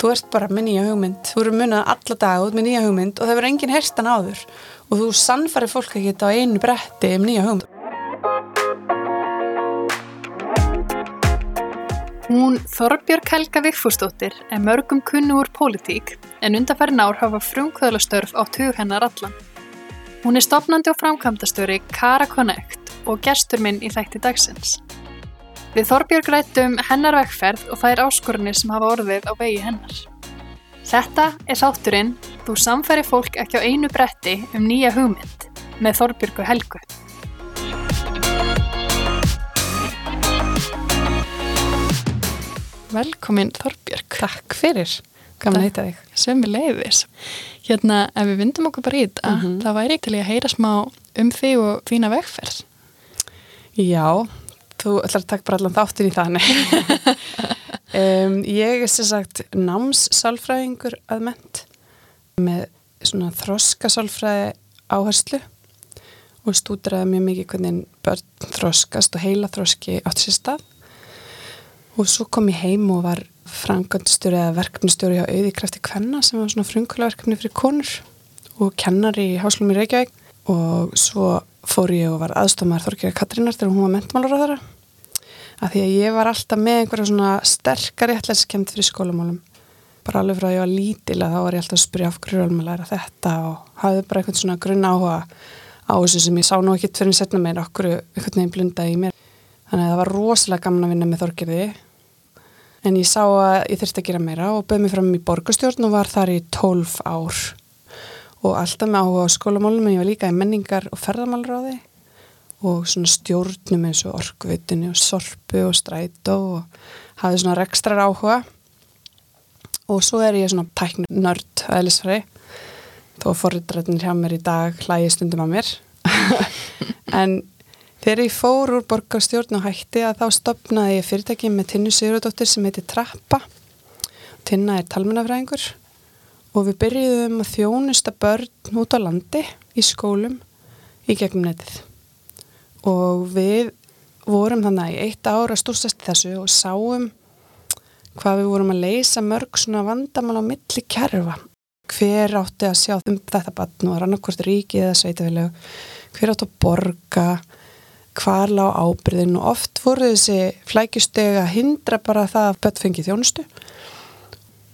þú ert bara með nýja hugmynd þú eru munið alla dag út með nýja hugmynd og það verður engin herstan áður og þú sannfæri fólk ekki þetta á einu bretti um nýja hugmynd Hún Þorbjörg Helga Vigfúsdóttir er mörgum kunnu úr pólitík en undanfæri nár hafa frumkvöðlastörf á tug hennar allan. Hún er stopnandi og framkvæmdastöri Kara Connect og gestur minn í þætti dagsins. Við Þorbjörg rættum hennar vegferð og þær áskorunir sem hafa orðið á vegi hennar. Þetta er þátturinn Þú samfæri fólk ekki á einu bretti um nýja hugmynd með Þorbjörgu Helgu. Velkomin Þorbjörg. Takk fyrir, gaman að heita þig Svömmi leiðis. Hérna, ef við vindum okkur bara í þetta, Mhm. það væri til ég að heyra smá um þig og þína vegferð. Já, þú ætlar að taka bara allan þáttin í þannig um, Ég er sem sagt námssálfræðingur að ment með svona þroskasálfræði áherslu og stúdiraði mjög mikið hvernig börn þroskast og heila þroski átt sér stað. Og svo kom ég heim og var frangöndstjóri eða verkefnistjóri hjá Auðikrafti Kvenna sem var svona frumkvölaverkefni fyrir konur og kennari í Háslum í Reykjavík og svo fór ég og var aðstofmaður Þorkjara Katrínar þegar hún var mentmálar á þeirra að því að ég var alltaf með einhverja svona sterkari ætlæskemmt fyrir skólamálum. Bara alveg frá að ég var lítil að þá var ég alltaf að spyrja af hverju að læra þetta? Og hafði bara einhvern svona grunn áhuga á þessu sem ég sá nú ekkit fyrir setna meir okkur einhvern veginn blundaði í mér. Þannig að það var rosalega gaman að vinna með Þorkjörði en ég sá að ég þurfti að gera meira og bauð mig fram í borgastjórn og var þar í 12 ár og alltaf með áhuga á skólamálum en ég var líka í menningar og ferðamálráði og svona stjórnum eins og orkveitunni og sorpu og strætó og hafði svona rekstrar áhuga. Og svo er ég svona tækni nörd aðeinsfæri þó forriðrættin hjá mér í dag hlægi stundum að mér. En þegar ég fór úr borgarstjórn og hætti að þá stopnaði ég fyrirtæki með Tinnu Sigurðardóttir sem heitir Trappa. Tinna er talmennafræðingur og við byrjuðum að þjónusta börn út á landi í skólum í gegnum netið. Og við vorum þannig í eitt ára stúrstast þessu og sáum hvað við vorum að leysa mörg svona vandamál á milli kerfa. Hver átti að sjá um þetta batn og rannarkvort ríkið eða sveitafélag hver átti að borga? Hvar lág ábyrðin og oft voru þessi flækjusteg að hindra bara það að börn fengi þjónustu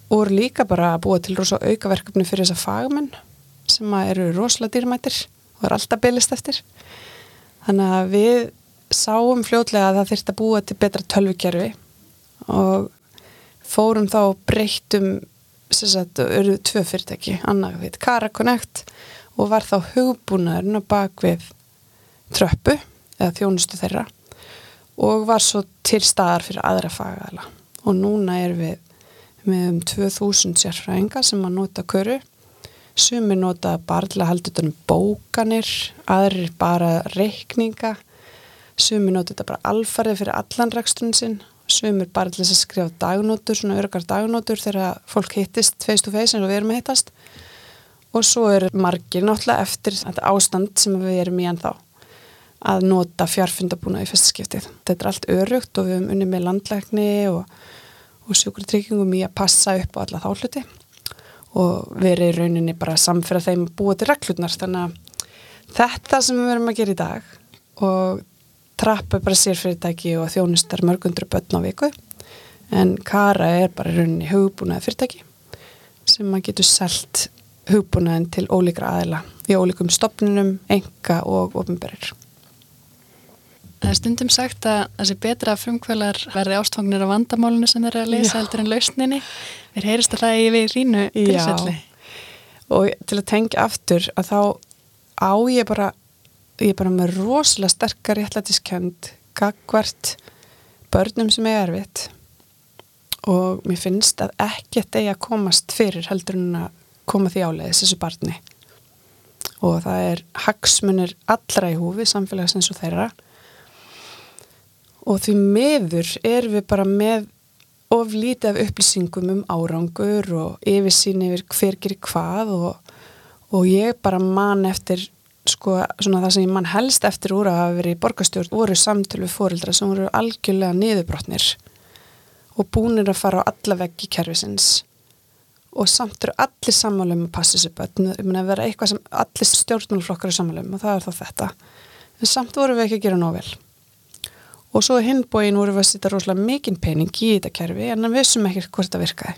og voru líka bara að búa til rosa aukaverkefni fyrir þessa fagmenn sem eru rosalega dýrmættir og er alltaf bylist eftir. Þannig að við sáum fljótlega að það þurfti að búa til betra tölvikerfi og fórum þá breyttum sagt, eru tvö fyrirtæki annað við Kara Connect og var þá hugbúnaðurinn á bakvið tröppu eða þjónustu þeirra og var svo til staðar fyrir aðra fagæðala og núna er við með um 2000 sérfræðinga sem að nota köru sumir nota bara til að halda utan um bókanir aðrir bara reikninga. Sumir nota þetta bara alfarið fyrir allan reksturinn sinn. Sumir bara til að skrifa dagnótur svona örgar dagnótur þegar fólk hittist face to face eins og við erum að hittast. Og svo eru margir náttúrulega eftir þetta ástand sem við erum í ennþá að nota fjárfundabúna í fyrsta skiptið. Þetta er allt örugt og við höfum unni með landlækni og, og sjúkurtryggingum í að passa upp á alla þá hluti. Og verið í rauninni bara samfæra þeim að búa til reglurnar. Þannig að þetta sem við verum að gera í dag og trappa bara sér fyrirtæki og þjónustar mörgundur börn á viku. En Kara er bara í rauninni hugbúnaði fyrirtæki sem maður getur selt hugbúnaðin til ólíkra aðila í ólíkum stopnunum, enga og ofinberir. Það er stundum sagt að það sé betra að frumkvölar verði ástfangnir á vandamálunu sem þeir eru að leysa heldur en lausninni. Þeir heyrist að hlægi við þínu tilfelli. og til að tengja aftur að þá á ég bara ég er bara með rosalega sterkar réttlætiskend gagvart börnum sem er erfitt. Og mér finnst að ekkert eigi að komast fyrir heldur en að koma því áleiðis þessu barni. Og það er hagsmunir allra í húfi samfélagsins og þeirra og því meður er við bara með of lítið af upplýsingum um árangur og yfirsýn yfir hver gerir hvað og, og ég bara man eftir sko svona það sem ég man helst eftir úr að hafa verið í borgarstjórn voru samtölu fóreldra sem voru algjörlega niðurbrotnir og búnir að fara á alla veggi kerfisins. Og samt eru allir sammálum að passa þessu börn, um að vera eitthvað sem allir stjórnulflokkar er sammálum og það er þá þetta. En samt vorum við ekki að gera nóg vel og svo hinbóin vorum við að setja rosalega mikinn pening í þetta kerfi en við vissum ekki hvort það virkaði.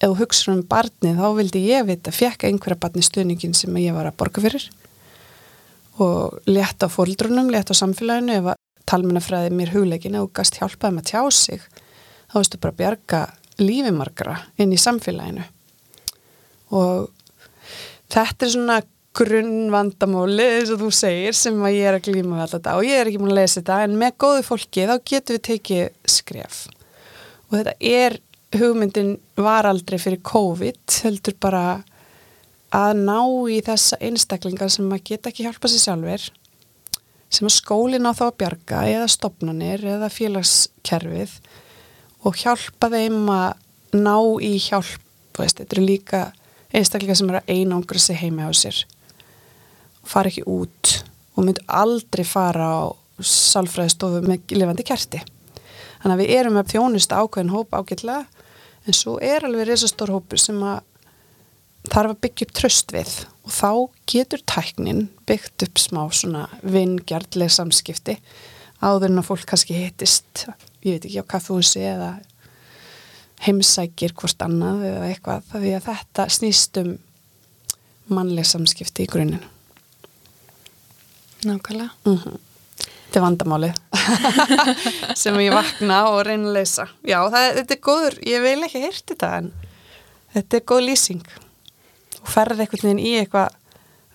Ef þú hugsaður um barnið þá vildi ég vita, fjekka einhverja barni stuðningin sem ég var að borga fyrir? Og leta á fóldrunum, leta á samfélaginu ef talmennafræði mér hugleikin og gast hjálpaði að tjá sig þá veistu bara að bjarga lífimarkara inn í samfélaginu. Og þetta er svona grunnvandamáli eins og þú segir sem að ég er að glíma við alltaf og ég er ekki múin að lesa þetta en með góðu fólki þá getur við tekið skref. Og þetta er hugmyndin var aldrei fyrir COVID heldur bara að ná í þessa einstaklingar sem að geta ekki hjálpa sér sjálfur sem að skólin á þá að bjarga eða stopnanir eða félagskerfið og hjálpa þeim að ná í hjálp. Veist, þetta eru líka einstaklingar sem eru að einangra sig heima á sér fara ekki út og myndi aldrei fara á sálfræðistofu með lifandi kerti. Þannig að við erum með þjónust ákveðin hóp ágætlega en svo er alveg resastór hópur sem að þarf að byggja upp tröst við. Og þá getur tæknin byggt upp smá svona vingjartleg samskipti áður en að fólk kannski hittist. Ég veit ekki á kaffehúsi eða heimsækir hvort annað eða eitthvað því að þetta snýst um mannleg samskipti í grunninu Nákvæmlega mm -hmm. Þetta er vandamálið sem ég vakna og reyna að leysa. Já, það, þetta er góður, ég vil ekki hirti þetta en þetta er góð lýsing og ferðir einhvern veginn í eitthvað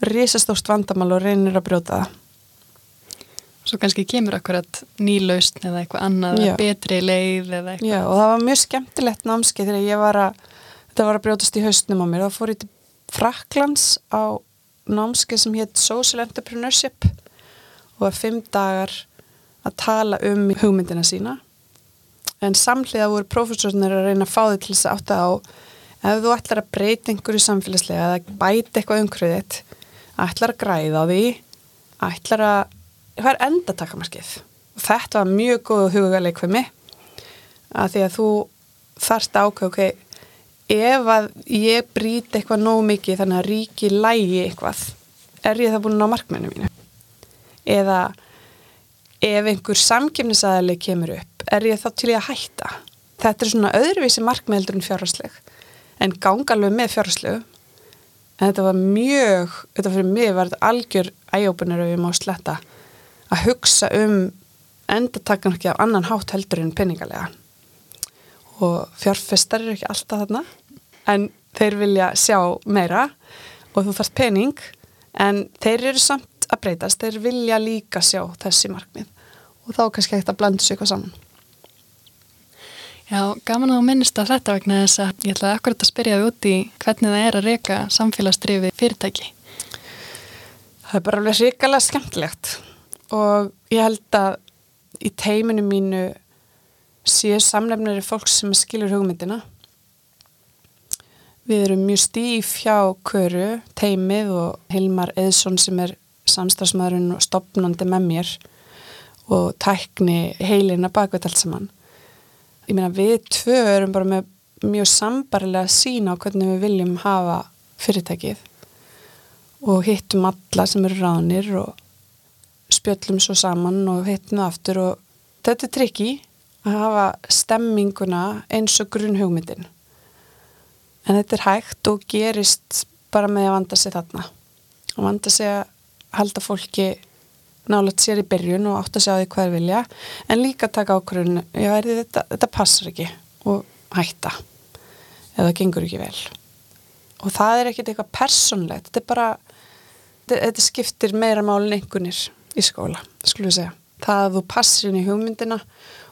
risastórt vandamál og reynir að brjóta það. Svo kannski kemur akkurat nýlaust eða eitthvað annað, Já. betri leið eða eitthvað. Já, og það var mjög skemmtilegt námskeið þegar ég var að, þetta var að brjótast í haustnum á mér. Það fór ég til Fraklands á námskeið sem hétt Social Entrepreneurship og var fimm dagar að tala um hugmyndina sína. En samhliða voru profesornir að reyna að fá þið til þess að átta á ef þú ætlar að breyta einhverju samfélagslega eða bæta eitthvað umhverfið ætlar að græða á því ætlar að hvað er endatakamarskið og þetta var mjög góð hugaleik fyrir mig að því að þú þarst ákveð ok, ef að ég bríti eitthvað nóg mikið þannig að ríki lægi eitthvað er ég það búin ná markmennu mínu? Eða ef einhver samkjöfnisaðali kemur upp, er ég þá til ég að hætta? Þetta er svona öðruvísi markmeðeldur en fjárhásleg en ganga alveg með fjárháslegu en þetta var mjög, þetta fyrir mig var þetta algjör æjópunir ef ég má sletta að hugsa um endartakkan ekki á annan hátt heldur en peningalega og fjárfestar eru ekki alltaf þarna en þeir vilja sjá meira og þú þarfst pening en þeir eru samt að breytast, þeir vilja líka sjá þessi markmið og þá kannski ekkert að blanda sér eitthvað saman. Já, gaman að minnist að þetta vegna þess að ég ætlaði akkurat að spyrja þið úti hvernig það er að reyka samfélagsdrifi fyrirtæki. Það er bara alveg ríkala skemmtilegt og ég held að í teiminu mínu séu samlefnari fólk sem skilur hugmyndina Við erum mjög stíf hjá Köru, teimið og Hilmar Eðsson sem er samstagsmaðurinn og stopnandi með mér og tækni heilina bakveit allt saman. Ég meina við tvö erum bara með mjög sambarilega sína á hvernig við viljum hafa fyrirtækið og hittum alla sem eru ránir og spjöllum svo saman og hittum það aftur og þetta er trikki að hafa stemminguna eins og grunn hugmyndin en þetta er hægt og gerist bara með að vanda sig þarna. Og vanda sig að halda fólki nálega sér í byrjun og átt að segja því hvað er vilja en líka taka ákvörðun þetta, þetta passar ekki og hætta. Eða það gengur ekki vel. Og það er ekkert eitthvað personlegt þetta er bara þetta skiptir meira málin einhvernir í skóla, skulum við segja. Það að þú passir inn í hugmyndina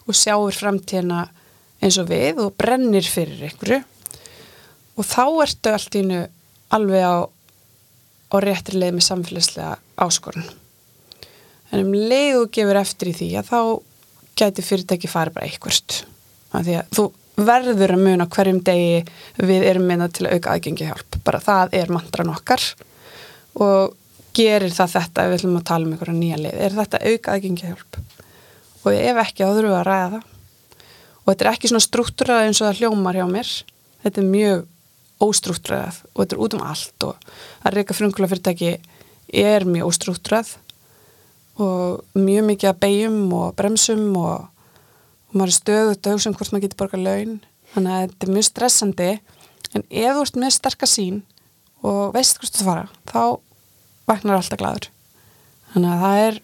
og sjáur framtíðina eins og við og brennir fyrir einhverju. Og þá ertu allt ínu alveg á, á réttri leið með samfélagslega áskorun. En um leiðu gefur eftir í því að þá gæti fyrirtæki farið bara eitthvert. Að því að þú verður að muna hverjum degi við erum minna til að auka aðgengi hjálp. Bara það er mantran okkar. Og gerir það þetta ef við ætlum að tala um einhverja nýja leið? Er þetta auka aðgengi hjálp og ef ekki þá þurfum við að ræða það. Og þetta er ekki svona struktúrað eins og það hljómar hjá mér. Þetta er mjög óstrúttröðað og þetta er út um allt og að reyka frumkvöla fyrirtæki er mjög óstrúttröð og mjög mikið að beigjum og bremsum og, og maður er stöðut að hugsa um hvort maður getur borgað laun. Þannig að þetta er mjög stressandi. En ef þú ert með sterkar sín og veist hvort þú fara þá vaknar alltaf glæður þannig að það er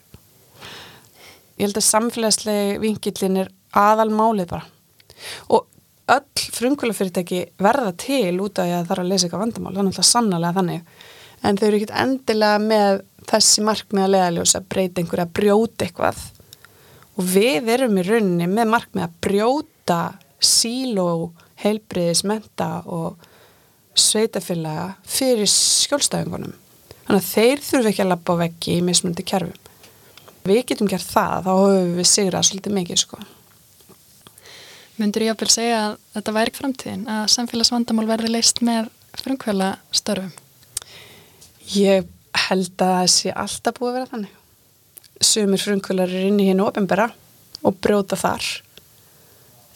ég held að samfélagslegi vingillin er aðal málið bara. Og öll frumkvölafyrirtæki verða til út af að það er að leysa eitthvað vandamál. Þannig að það er sannlega þannig. En þau eru ekkit endilega með þessi markmið að leðaljós að breyta einhverja að brjóta eitthvað. Og við erum í rauninni með markmið að brjóta síl og heilbriðis menta og sveitafélaga fyrir skjólstæðingunum. Þannig að þeir þurfu ekki að lappa á veggi í mismundi kerfum við getum gert það, þá höfum við sigrað svolítið mikið sko. Mundur ég ábyrg segja að þetta væri framtíðin, að samfélagsvandamál verði leist með frumkvæla störfum? Ég held að það sé alltaf búið að vera þannig. Sumir frumkvælar er inn í hinn ofinbera og brjóta þar.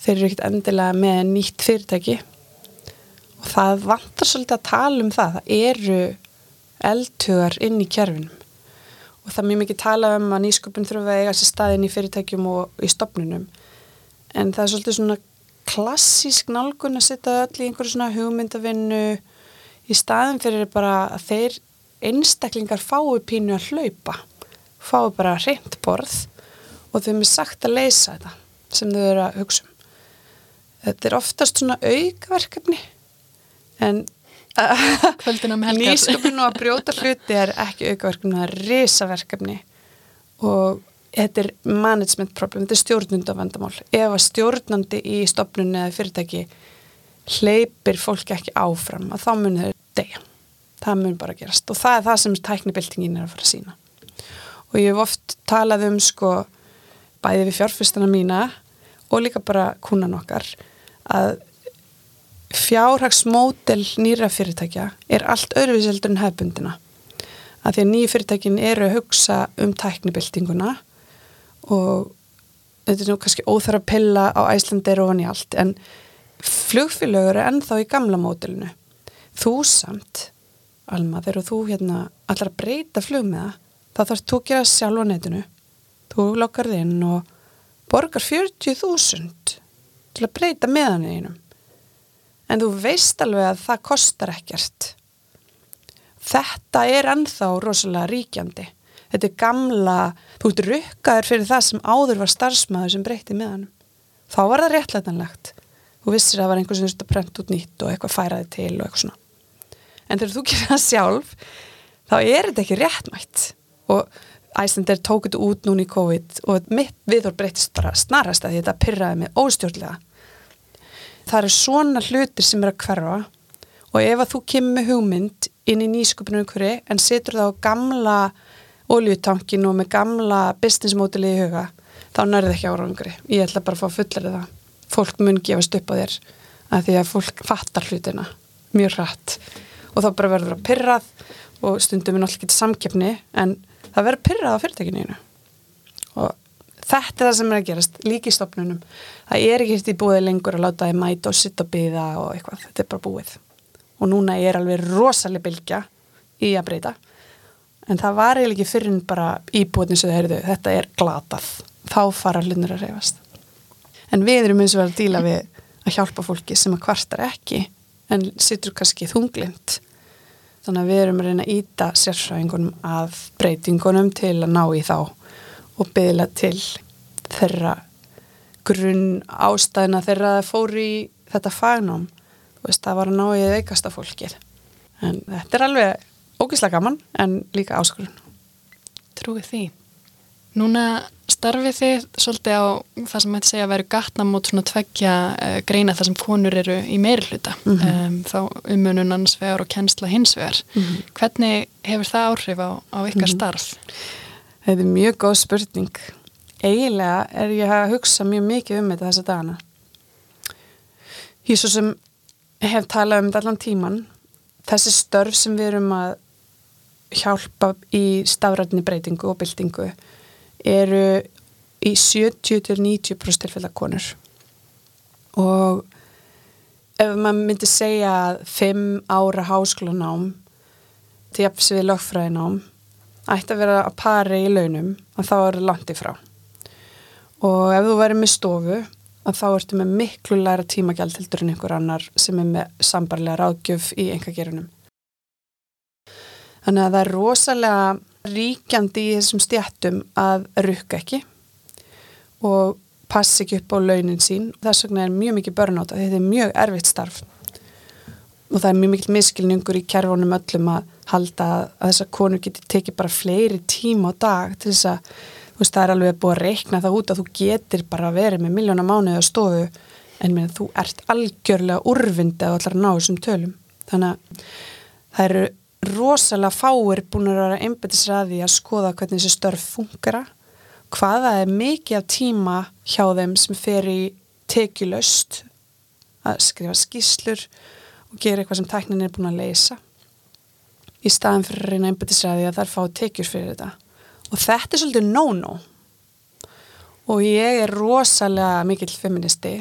Þeir eru ekkert endilega með nýtt fyrirtæki og það vantar svolítið að tala um það. Það eru eldhugar inn í kjærfinum og það er mjög mikið tala um að nýsköpun þurfa að eiga sér staðin í fyrirtækjum og í stopnunum en það er svolítið svona klassísk nálgun að setja öll í einhverju svona hugmyndavinnu í staðin fyrir bara að þeir einstaklingar fái pínu að hlaupa fái bara reynd borð og þeim er sagt að leysa þetta sem þau eru að hugsa um. Þetta er oftast svona aukaverkefni en kvöldin um helgar. Nýsköpun og að brjóta hluti er ekki aukaverkefni, það er risaverkefni. Og þetta er management problem, þetta er stjórnundavandamál ef að stjórnandi í stopnunni eða fyrirtæki hleypir fólki ekki áfram að þá munir þau degja það mun bara gerast. Og það er það sem tæknibildingin er að fara að sína og ég hef oft talað um sko bæði við fjárfustana mína og líka bara kúnan okkar að fjárhagsmódel nýra fyrirtækja er allt öðruvíseldur en hefbundina. Að því að nýju fyrirtækin eru að hugsa um tæknibildinguna og þetta er nú kannski óþara að pilla á Æslandeir ofan í allt en flugfélögur er ennþá í gamla módelinu. Þú samt, Alma, þegar þú hérna allar að breyta flug með það, þá þarf þú að gera sjálf á netinu. Þú lokkar þinn og borgar 40.000 til að breyta meðan einum en þú veist alveg að það kostar ekkert. Þetta er ennþá rosalega ríkjandi. Þetta er gamla, þú ert rukkaður fyrir það sem áður var starfsmæður sem breyti með hann. Þá var það réttlætanlegt. Þú vissir að það var einhvers sem þurfti að prenta út nýtt og eitthvað færaði til og eitthvað svona. En þegar þú gerir það sjálf, þá er þetta ekki réttmætt. Og Æslandir tók þetta út núni í COVID og mitt viðhór breytist bara snarast að þetta pyrraði mig óstjórnlega það eru svona hlutir sem er að hverfa. Og ef að þú kemur með hugmynd inn í nýsköpunum ykkur en setur það á gamla oljutankin og með gamla business modeli í huga þá nærði ekki árangri. Ég ætla bara að fá fullir það. Fólk mun gefast upp á þér að því að fólk fattar hlutina mjög rætt og þá bara verður það pyrrað og stundum er náttúrulega ekki samkeppni en það verður pyrrað á fyrirtækinu og þetta er það sem er að gerast líkistofnunum það er ekki eftir búið lengur að láta þið mæta og sitta og byða og eitthvað. Þetta er bara búið. Og núna er alveg rosalega bylgja í að breyta. En það var eiginlega ekki fyrir bara íbúin sem þau heyrðu, þetta er glatað. Þá fara hlunnur að reyfast en við erum eins og verið að díla við að hjálpa fólki sem að kvartar ekki en sittur kannski þunglind þannig að við erum að reyna að íta sérfræðingunum að breytingunum til að ná í þá og byggla til þeirra grunn ástæðina þeirra það fór í þetta fagnám veist, það var að ná í veikasta fólkið en þetta er alveg ógislega gaman en líka áskurðun Trúið því Núna starfið þið svolítið á það sem hætti segja að veru gatna mot svona tveggja uh, greina þar sem konur eru í meiri hluta mm -hmm. um, þá umunun ansvegar og kennsla hinsvegar mm -hmm. hvernig hefur það áhrif á, á ykkar mm -hmm. starf? Þetta er mjög góð spurning. Eiginlega er ég að hugsa mjög mikið um þetta þessa dagana. Ég svo sem hef talað um þetta allan tíman, þessi störf sem við erum að hjálpa í stafrætni breytingu og byltingu eru í 70-90% tilfella konur. Og ef maður myndi segja að fimm ára háskólanám til jafns við lögfræðinám ætti að vera að pari í launum að þá er langt í frá. Og ef þú væri með stofu að þá ertu með miklu læra tímagjald heldur en einhver annar sem er með sambarlega ráðgjöf í engagerunum þannig að það er rosalega ríkjandi í þessum stjættum að rukka ekki og passi ekki upp á launin sín. Þess vegna er mjög mikið börnáta þetta er mjög erfitt starf og það er mjög mikil miskilningur í kerfunum öllum að halda að þessar konur getur tekið bara fleiri tíma á dag til þess að veist, það er alveg búið að reikna það út að þú getur bara að vera með miljóna mánuði á stofu. En minn, þú ert algjörlega úrvindi að allar ná þessum tölum. Þannig að það eru rosalega fáir búin að vera einbætisraði að skoða hvernig þessi störf funkara hvaða er mikið af tíma hjá þeim sem fer í tekjulöst að skrifa skíslur og gera eitthvað sem tæknin er búin að leysa. Í staðan fyrir að reyna einbætisræði að það er fá tekjur fyrir þetta. Og þetta er svolítið no-no. Og ég er rosalega mikill feministi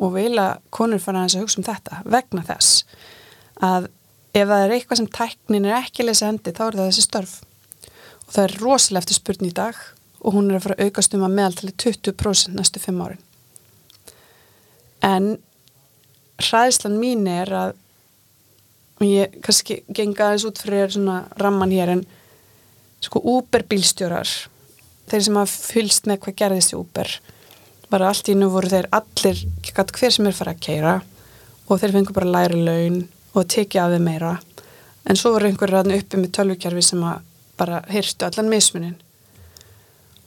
og vil að konur fara að hugsa um þetta vegna þess að ef það er eitthvað sem tæknin er ekki leysa hendi þá er það þessi störf. Og það er rosalega eftir spurning í dag og hún er að fara að aukast um að meðaltali 20% næstu fimm árin. En hræðslan mín er að ég kannski genga aðeins út fyrir svona ramman hér en sko Uber bílstjórar þeir sem hafa fylst með hvað gerðist í Uber bara allt í nú voru þeir allir hver sem er fara að keira og þeir fengur bara læri laun og tekja af þeim meira. En svo voru einhverju uppi með tölvukerfi sem bara hyrstu allan mismunin.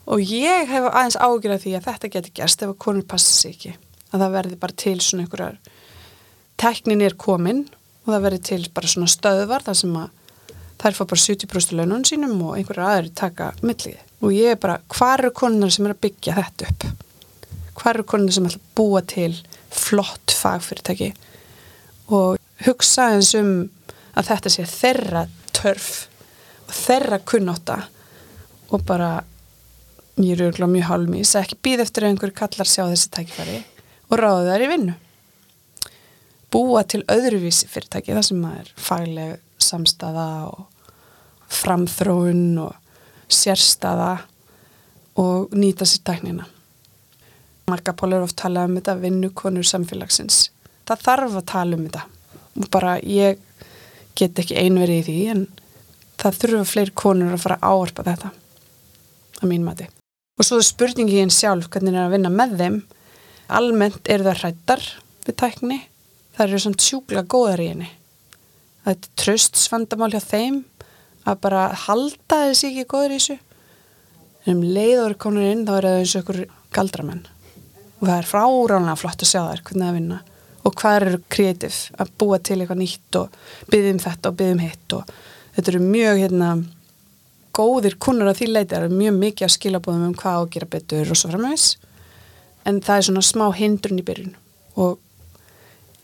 Og ég hef aðeins ágjörðað því að þetta getur gerst ef að konur passa sér ekki að það verði bara til svona einhverjar teknin er komin og það verði til bara svona stöðvar þar sem að þær fá bara 70% launum sínum og einhverjar aðri taka millið. Og ég er bara hvað eru konunar sem er að byggja þetta upp? Hvað eru konunar sem er að búa til flott fagfyrirtæki? Og hugsa eins um að þetta sé þeirra törf og þeirra kunnotta og bara ég eru mjög hálmís að ekki býð eftir einhverju kallar sjá þessi tækifæri og ráða þær í vinnu búa til öðruvísi fyrirtæki það sem er fagleg samstaða og framþróun og sérstaða og nýta sér tæknina Marga Pól er oft talað um þetta vinnukonur samfélagsins það þarf að tala um þetta bara ég get ekki einverið í því en það þurfa fleiri konur að fara að áarpa þetta að mín mati Og svo er spurningin sjálf hvernig það er að vinna með þeim. Almennt eru það hrættar við tækni. Það eru samt sjúkla góðar í henni. Það er tröstsvandamál hjá þeim að bara halda þessi ekki góður í þessu. En um leiður konur inn þá er það eins og ykkur galdramenn. Og það er fráránlega flott að sjá þær hvernig það vinna. Og hvað eru kreatív að búa til eitthvað nýtt og byggðum þetta og byggðum hitt og þetta eru mjög hérna góðir kunnur að því leiti það er mjög mikið að skilabóðum um hvað að gera betur og svo framvegs en það er svona smá hindrun í byrjun og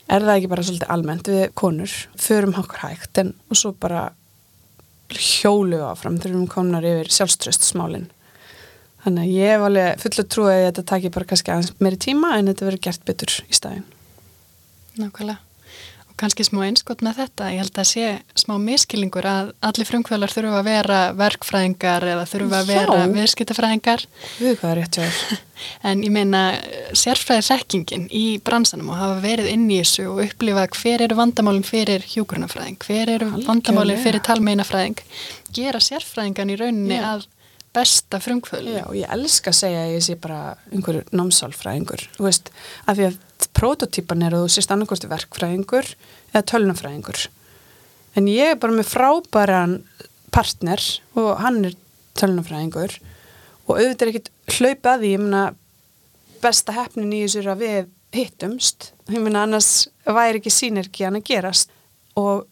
er það ekki bara svolítið almennt við konur? Förum okkur hægt en og svo bara hjólu áfram þegar við konar yfir sjálfströst smálinn þannig að ég hef alveg fullt að trúa að þetta takir bara kannski aðeins meiri tíma en þetta verður gert betur í staðin Nákvæmlega kannski smá einskott með þetta. Ég held að sé smá miskillingur að allir frumkvölar þurfa að vera verkfræðingar eða þurfa að vera viðskiptafræðingar. En ég meina sérfræðisekkingin í bransanum og hafa verið inn í þessu og upplifa hver eru vandamálinn fyrir hjúgrunafræðing, hver eru vandamálinn fyrir talmeinafræðing. Gera sérfræðingan í rauninni Já. að besta frumkvölu. Já, og ég elska að segja að ég sé bara einhverju námsálfræðingur. Þú veist, af því að prototípan er að þú sést annarkosti verkfræðingur eða tölnafræðingur en ég er bara með frábæran partner og hann er tölnafræðingur og auðvitað er ekkit hlaupa að því ég meina besta hefnin í þessu að við hittumst. Ég meina annars væri ekki sínergi hann að gerast og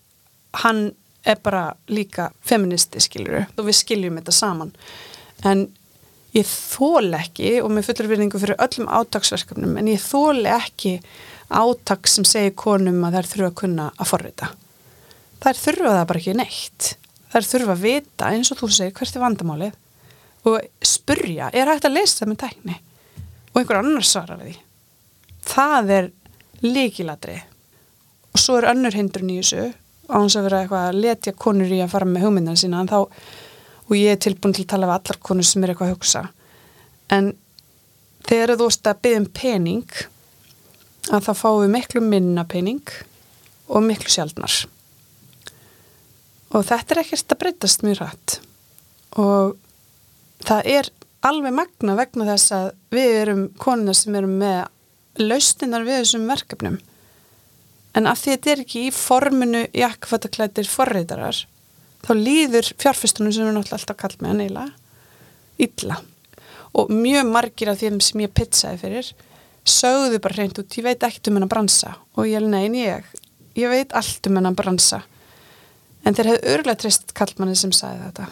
hann er bara líka feministi skiluru og við skiljum þetta saman. En ég þól ekki og með fullur virðingu fyrir öllum átagsverkefnum en ég þól ekki átag sem segir konum að þær þurfa að kunna að forrita. Þær þurfa það bara ekki neitt. Þær þurfa að vita eins og þú segir hvert er vandamálið og spurja, er hægt að lesa með tækni og einhver annar svarar því. Það er líkiladri og svo er önnur hindrun í þessu á hans að vera eitthvað að letja konur í að fara með hugmyndan sína en þá, og ég er tilbúin til að tala við allar konur sem er eitthvað að hugsa. En þegar þú veist að byggja um pening að það fáum við miklu minna pening og miklu sjálfnar og þetta er ekkert að breytast mjög rætt og það er alveg magna vegna þess að við erum konuna sem erum með laustinar við þessum verkefnum. En af því þetta er ekki í forminu jakkfattaklættir forreitarar þá líður fjárfestunum sem við náttúrulega alltaf kallum með að neila illa. Og mjög margir af þeim sem ég pizzaði fyrir sögðu bara reynd út, ég veit ekkert um hennar bransa. Og ég er nein ég ég veit allt um hennar bransa. En þeir hefðu örgulega trist kallmanni sem sagði þetta.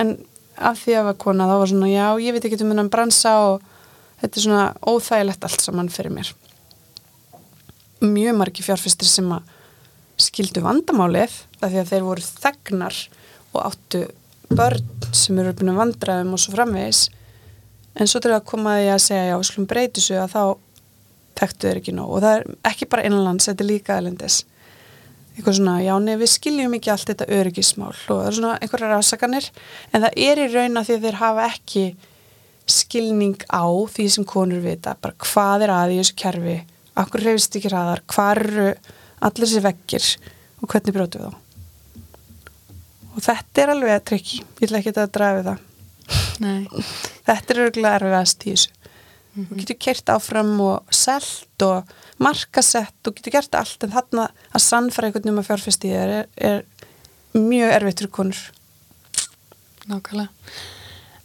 En af því að það var kona þá var svona já, ég veit ekkert um hennar bransa og þetta er svona óþægilegt allt saman fyrir mér. Mjög margi fjárfæstir sem að skildu vandamálið af því að þeir voru þegnar og áttu börn sem eru uppinu vandraðum og svo framvegis. En svo til að koma því að segja já, slum breyti svo að þá þekktu þeir ekki nóg. Og það er ekki bara innanlands, þetta er líka aðlendis eitthvað svona, já nefn við skiljum ekki allt þetta öryggismál. Og það er svona einhverja rásakanir en það er í raun að því að þeir hafa ekki skilning á því sem konur vita, bara hvað er að í þessu kerfi? Akkur reyfist ekki ræðar, hvað eru allir þessi vekkir og hvernig brótu við þá. Og þetta er alveg trikki ég ætla ekki að drafi það. Nei. þetta er örgulega erfiðast í þessu. Mm -hmm. þú getur kert áfram og selt og markasett þú getur gert allt en þarna að sannfæra einhvern um að fjárfæst í þér er, er mjög erfitt fyrir konur. Nákvæmlega.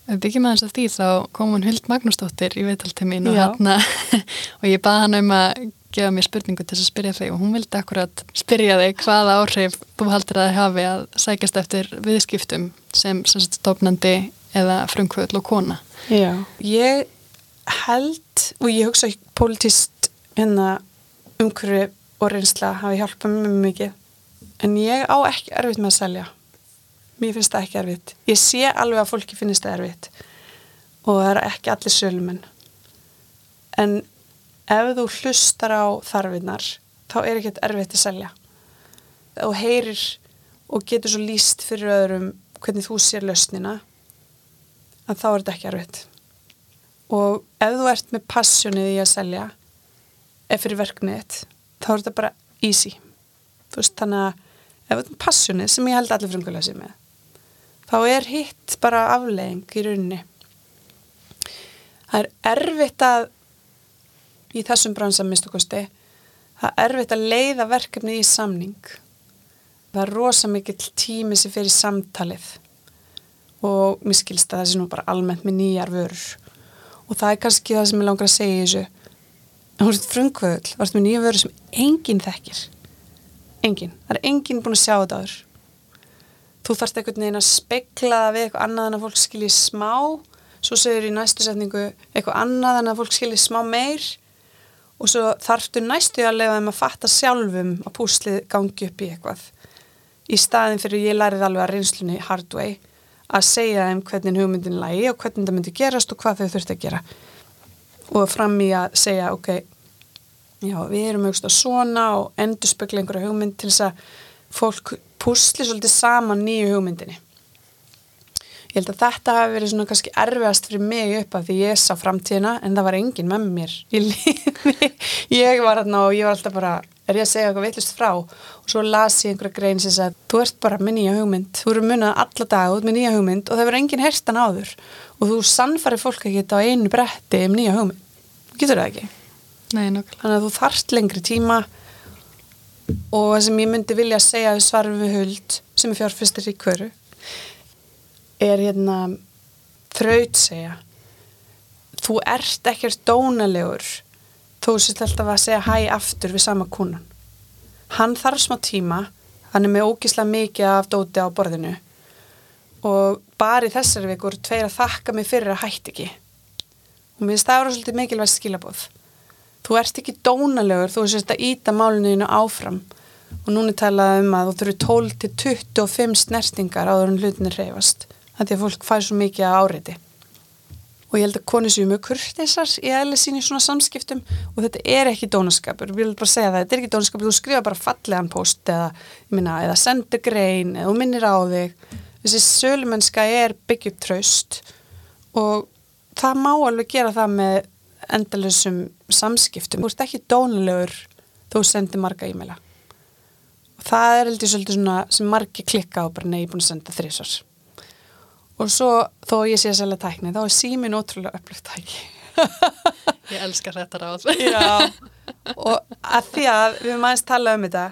Við byggjum aðeins að því þá kom hún Huld Magnúsdóttir í veitaltimmin og, hana, og ég baði hann um að gefa mér spurningu til að spyrja þig og hún vildi akkurat spyrja þig hvaða áhrif þú haldir að hafi að sækjast eftir viðskiptum sem, sem stofnandi eða frumkvöld og kona. Já, ég held og ég hugsa ekki politist hérna umhverfi og reynsla hafi hjálpað mjög mikið. En ég á ekki erfitt með að selja. Mér finnst það ekki erfitt. Ég sé alveg að fólki finnst það erfitt. Og það er ekki allir sölumenn. En ef þú hlustar á þarfinnar þá er ekki erfitt að selja. Og heyrir og getur svo líst fyrir öðrum hvernig þú sér lausnina að þá er þetta ekki erfitt. Og ef þú ert með passjónið í að selja ef fyrir verknið þá er þetta bara easy. Þú veist þannig að ef þú ert með passjónið sem ég held allir frumkvöla sér með þá er hitt bara aflegging í rauninni. Það er erfitt að, í þessum bransan minnstukosti, það er erfitt að leiða verkefni í samning. Það er rosa mikill tími sem fyrir samtalið og mér skilst að það sé nú bara almennt með nýjar vörur. Og það er kannski það sem ég langar að segja þessu. Það er frumkvöðul, það er nýja vörur sem enginn þekkir. Enginn. Það er enginn búin að sjá þetta aður þú þarfst einhvern veginn að spekla við eitthvað annað en að fólk skilji smá svo segir í næstu setningu eitthvað annað en að fólk skilji smá meir og svo þarftu næstu að lefa þeim að fatta sjálfum að púslið gangi upp í eitthvað í staðin fyrir ég lærið alveg að reynslunni hard way að segja þeim hvernig hugmyndin lægi og hvernig það myndi gerast og hvað þau þurfti að gera og fram í að segja ok, já við erum auðvitað svona og endur spekla einhverja hugmynd til þess að fólk pusli svolítið saman nýju hugmyndinni. Ég held að þetta hafi verið svona kannski erfiðast fyrir mig upp af því ég sá framtíðina en það var enginn með mér í lífi. Ég var hérna og ég var alltaf bara, er ég að segja eitthvað veitlust frá og svo las ég einhverja grein sem sagði, þú ert bara með nýja hugmynd, þú eru munið alla dag út með nýja hugmynd og það verður enginn herstan áður og þú sannfarir fólk ekki þetta á einu bretti um nýja hugmynd. Getur það ekki? Nei. Þannig að þú þarft lengri tíma og sem ég myndi vilja segja sem er fjárfyrstir í hverju er hérna þraut segja. Þú ert ekkert dónalegur. Þú sést alltaf að segja hæ aftur við sama kúnan hann þarf smá tíma. Hann er með ógísla mikið af dóti á borðinu. Og bara í þessari vikur tveir að þakka mig fyrir að hætti ekki. Og mér finnst það að vera svolítið mikilvægt skilabóð þú ert ekki dónalegur, þú sérst að íta máluninu áfram. Og núni talaði um að þú þurfi 12 til 25 snertingar áður en hlutinir reyfast þannig að fólk fær svo mikið að áriði og ég held að konu séu mjög kurtisar í eðli sín í svona samskiptum og þetta er ekki dónaskapur, við viljum bara segja það þetta er ekki dónaskapur, þú skrifa bara fallegan post eða, minna, eða sendur grein eða minnir á þig. Þessi sölumennska er byggjum tröst og það má alveg gera það með endalusum samskiptum, þú ert ekki dónulegur þú sendir marga e-maila. Og það er heldur svolítið svona sem margi klikka á bara nei, ég er búin að senda þrísars og svo þó ég sé að selja tækni þá er símin ótrúlega upplöft tæki. Ég elskar þetta ráð. Já, og að því að við höfum aðeins talað um þetta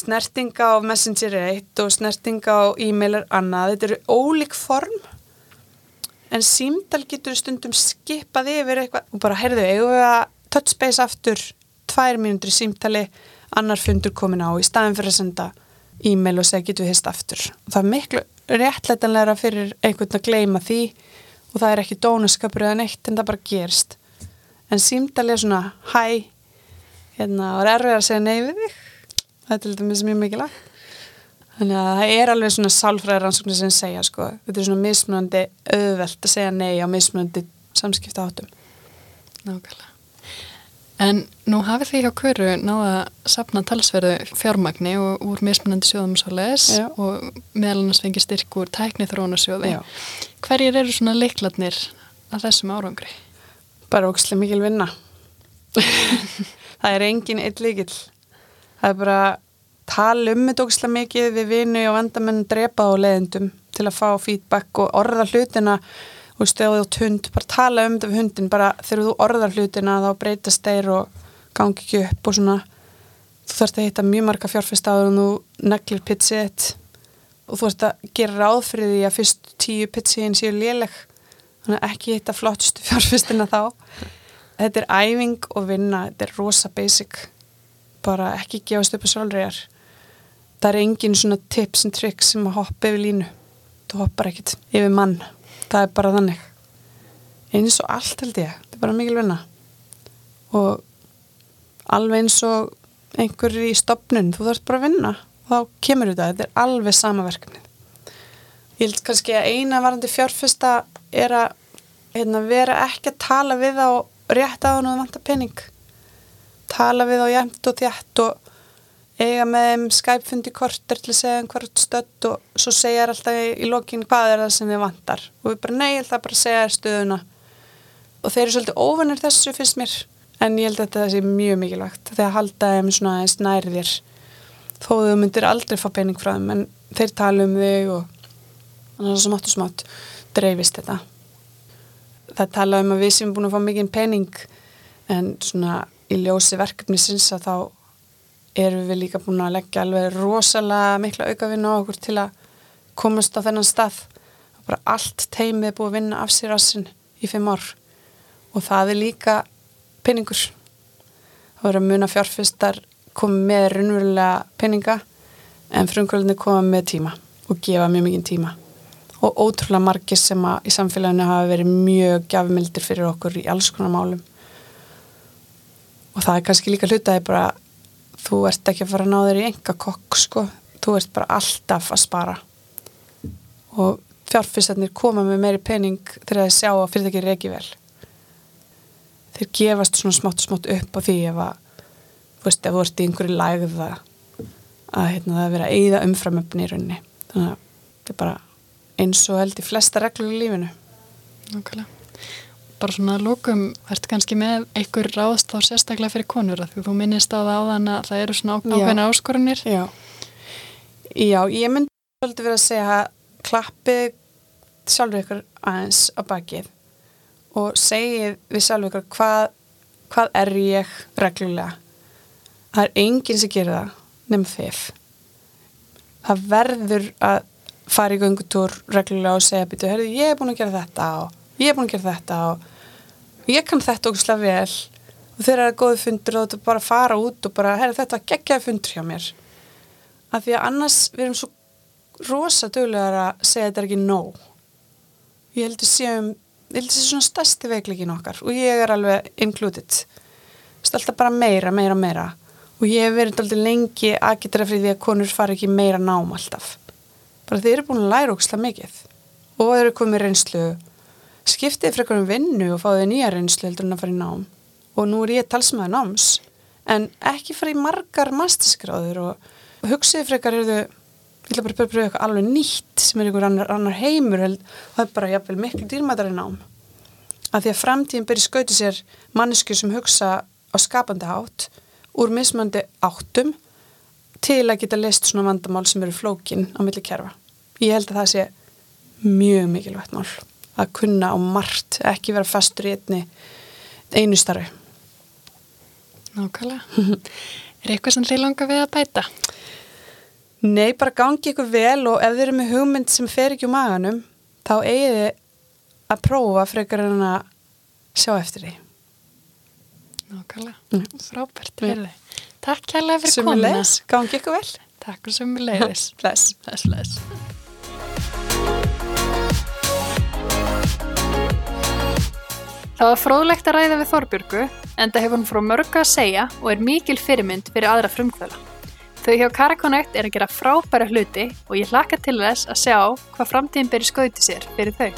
snertinga á Messenger er eitt og snertinga á e-mail er annað þetta eru ólík form. En símdal getur stundum skipað yfir eitthvað og bara heyrðu, eigum við að touch base aftur tvær mínútur í símtali annar fundur komin á í staðin fyrir að senda e-mail og segja getur við hist aftur? Og það er miklu réttlætanlegra fyrir einhvern að gleyma því og það er ekki dónaskapur eða neitt en það bara gerst en símdali er svona hæ hérna og er erfið að segja nei við þig. Það er til dæmis mjög mikilvægt. Þannig að það er alveg svona sálfræðir rannsóknir sem segja sko. Þetta er svona mismunandi auðvelt að segja nei á mismunandi samskipta áttum Nákvæmlega En nú hafið því hjá Köru náða að sapna talsverðu fjármagni og úr mismunandi sjóðum svo les Já. og meðal annars fengi styrk úr tækni þróunarsjóði. Já. Hverjir eru svona leikladnir að þessum árangri? bara ókslega mikil vinna það er engin eitt líkil það er bara tala um þetta ókslega mikið við vinu og vandamenn drepa á leðendum til að fá feedback og orða hlutina og stöðu út hund, bara tala um þetta við hundin bara þegar þú orðar hlutina þá breytast þeir og gangi ekki upp og svona. Þú þarfst að hitta mjög marga fjárfest áður en þú neglir pizzið þitt og þú þarfst að gera ráð fyrir því að fyrst tíu pizziðin séu léleg. Þannig að ekki hitta flottustu fjárfestina þá. Þetta er æfing og vinna þetta er rosa basic. Bara ekki gefast upp á sálriðar það er engin svona tips and tricks sem að hoppa yfir línu. Þú hoppar ekkit yfir mann það er bara þannig. Eins og allt held ég, þetta er bara mikil vinna. Og alveg eins og einhverju í stopnun, þú þarfst bara að vinna. Þá kemur þetta, þetta er alveg sama verkefnið. Ég held kannski að eina varandi fjárfesta er að hérna, vera ekki að tala við á rétt á hann og vanta penning tala við á jæmt og þjætt og eiga með þeim Skype-fundi korter til að segja um hvert stödd og svo segja þær alltaf í, lokin hvað er það sem þið vantar. Og við bara nei, ég ætla bara að segja þér stöðuna. Og þeir eru svolítið óvanir þessu finnst mér. En ég held að þetta sé mjög mikilvægt þegar halda þeim svona eins nærið þér. Þó þú myndir aldrei fá pening frá þeim en þeir tala um þig og þannig að smátt og smátt dreifist þetta. Það tala um að við sem búin að fá mikið pening en svona í ljósi verkefnisins að þá erum við líka búin að leggja alveg rosalega mikla aukavinn á okkur til að komast á þennan stað. Bara allt teimið er búið að vinna af sér rassin í fimm ár. Og það er líka peningur. Það voru að muna fjárfistar komið með raunverulega peninga en frumkvöldinni koma með tíma og gefa mjög mikið tíma. Og ótrúlega margir sem að í samfélaginu hafa verið mjög gjafmildir fyrir okkur í alls konar málum. Og það er kannski líka hlutaði bara þú ert ekki að fara að ná þér í enga kokk sko, þú ert bara alltaf að spara. Og fjárfyrstarnir koma með meiri pening þegar þeir sjá að fyrirtæki er ekki vel. Þeir gefast svona smátt smátt upp á því ef að þú veist, ef þú ert í einhverju lægða að hérna, það er að eyða umframöfni í rauninni. Þannig að þetta er bara eins og held í flesta reglur í lífinu. Nákvæmlega. Bara svona lókum, ertu kannski með einhver ráðst þá sérstaklega fyrir konur því þú minnist á það áðan að það eru svona ákveðna áskorunir. Já, Já ég myndi svolítið verið að segja að klappið sjálfur ykkur aðeins á bakið og segið við sjálfur ykkur hvað, hvað er ég reglulega. Það er enginn sem gerir það nema þið. Það verður að fara í göngutúr reglulega og segja býtu, herri, ég er búin að gera þetta og ég er búin að gera þetta og ég kann þetta ógustlega vel. Og þegar það er góði fundur og þetta bara fara út og bara, herri, þetta geggjaði fundur hjá mér. Af því að annars við erum svo rosa duglegar að segja að þetta er ekki nóg. Ég held að séum ég held að sé svona stærsti veikleikin okkar og ég er alveg included. Vist, alltaf bara meira, meira, meira. Og ég hef verið alltaf lengi aðgitra fyrir því að konur fara ekki meira nám alltaf. Bara þeir eru búin að læra ókslega mikið. Og þeir eru komið reynslu skiptið frekar um vinnu og fáið nýja reynslu heldur en að fara í nám. Og nú er ég talsmaður náms en ekki fara í margar masterskráður og hugsið eru þau ég ætla bara að pröfa eitthvað alveg nýtt sem er einhver annar, annar heimur held, það er bara jafnvel miklu dýrmætari nám. Að því að framtíðin byrja skauti sér mannesku sem hugsa á skapandi hátt úr mismöndi áttum til að geta list svona vandamál sem eru flókin á milli kerfa. Ég held að það sé mjög mikilvægt mál að kunna á margt, ekki vera fastur í einni einu starfi. Nákvæmlega. er eitthvað sem þið langar við að bæta? Nei, bara gangi ykkur vel og ef þið eru með hugmynd sem fer ekki úr maganum, þá eigið þið að prófa frekar en að sjá eftir því. Nákvæmlega. Mm. Frábært, Mm. verði. Takk kærlega fyrir komuna. leis, gangi ykkur vel. Takk og sem leiðis. Bless. Bless, bless. Það var fróðlegt að ræða við Þorbjörgu en það hefur hún frá mörgu að segja og er mikil fyrirmynd fyrir aðra frumkvöla. Þau hjá Karakonnect er að gera frábæra hluti og ég hlakka til þess að sjá hvað framtíðin beri skauti sér fyrir þau.